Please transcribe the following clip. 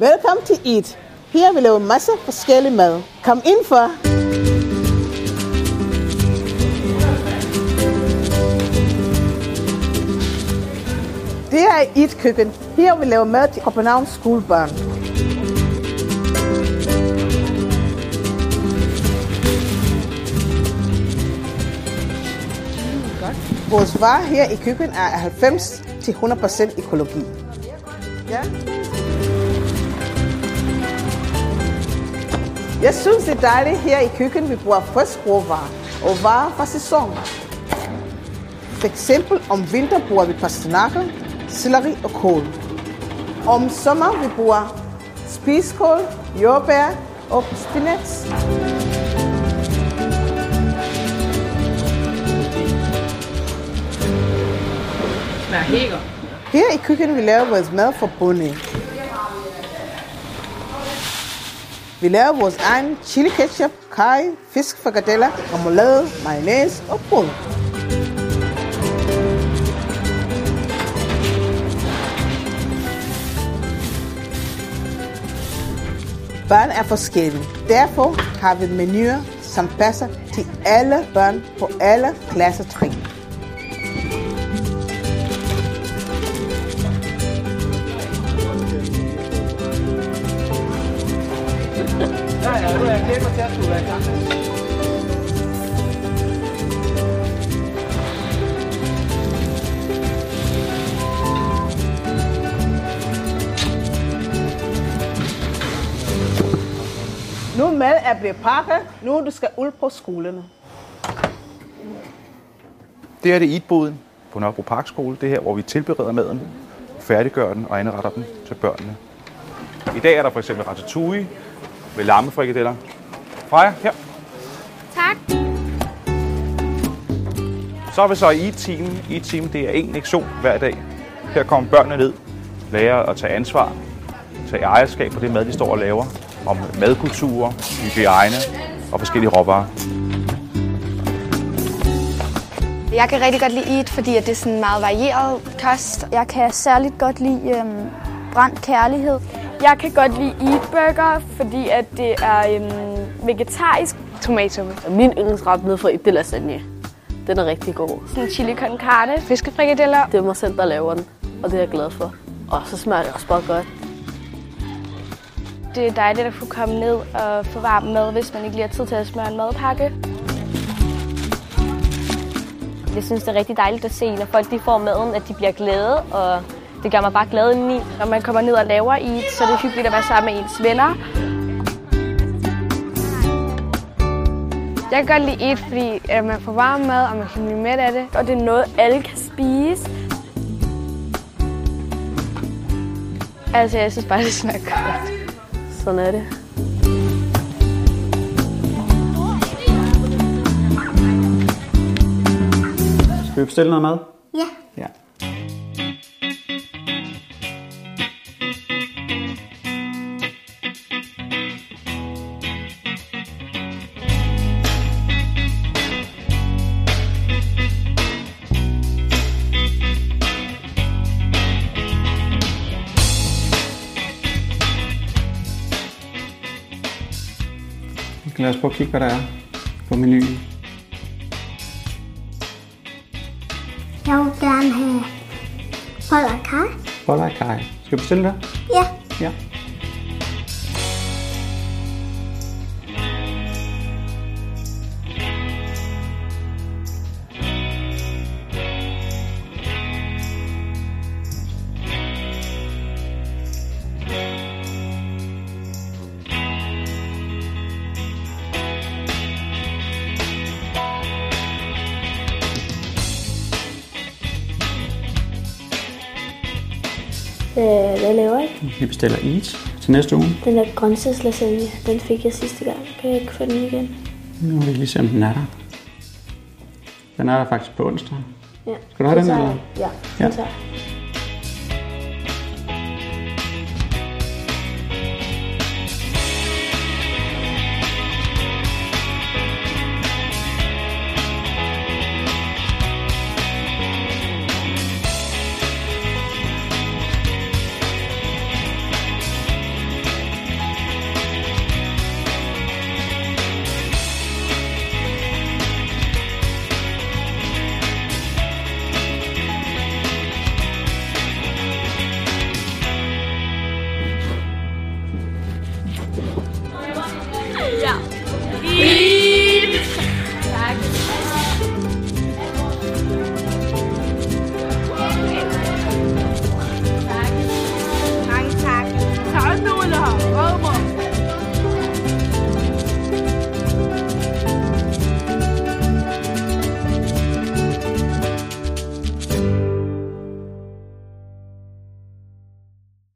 Velkommen til Eat. Her vil vi lave masser af forskellig mad. Kom ind for. Det er Eat køkken. Her vil vi lave mad til Københavns skolebørn. Vores varer her i køkkenet er 90-100% økologi. Ja. Jeg synes, det er dejligt her i køkkenet, vi bruger frisk råvarer og varer fra sæson. For eksempel om vinter bruger vi pastinakker, selleri og kål. Om sommer vi bruger spiskål, jordbær og spinat. Her i køkkenet vi laver vores mad for bunde. Vi laver vores egen chili ketchup, kaj, fisk, frikadeller, remoulade, mayonnaise og brød. Børn er forskellige. Derfor har vi menuer, som passer til alle børn på alle klassetrin. Nu mad er blevet pakket. Nu du skal ud på skolerne. Det er det Eatboden på Nørrebro Parkskole. Det er her, hvor vi tilbereder maden, færdiggør den og anretter den til børnene. I dag er der for eksempel ratatouille med lammefrikadeller. Freja, her. Tak. Så er vi så i Eat-team. Eat-team, det er en lektion hver dag. Her kommer børnene ned, lærer at tage ansvar, tage ejerskab for det mad, de står og laver, om madkulturer, hygiejne og forskellige råvarer. Jeg kan rigtig godt lide Eat, fordi at det er sådan en meget varieret kost. Jeg kan særligt godt lide øhm, brændt kærlighed. Jeg kan godt lide Eat Burger, fordi at det er øhm, vegetarisk. Tomatsuppe. Min yndlingsret nede fra det er lasagne. Den er rigtig god. Sådan chili con carne, fiskefrikadeller. Det er mig selv, der laver den, og det er jeg glad for. Og så smager det også bare godt. Det er dejligt at kunne komme ned og få varm mad, hvis man ikke lige har tid til at smøre en madpakke. Jeg synes, det er rigtig dejligt at se, når folk de får maden, at de bliver glade, og det gør mig bare glad indeni. Når man kommer ned og laver Eat, så er det hyggeligt at være sammen med ens venner. Jeg kan godt lide Eat, fordi at man får varm mad, og man kan blive mæt af det. Og det er noget, alle kan spise. Altså, jeg synes bare, det smager godt. Sådan er det. Skal vi bestille noget mad? Ja. Ja. Lade os prøve at kigge, hvad der er på menuen. Jeg vil gerne have boller og kaj. Boller og kaj. Skal vi bestille det? Ja. Ja. Øh, hvad laver jeg? Vi bestiller Eat til næste uge. Den der grøntsagslasagne, den fik jeg sidste gang. Kan jeg ikke få den igen? Nu vil vi lige se, om den er der. Den er der faktisk på onsdag. Ja. Skal du have den, eller? Ja, Ja. den tager jeg.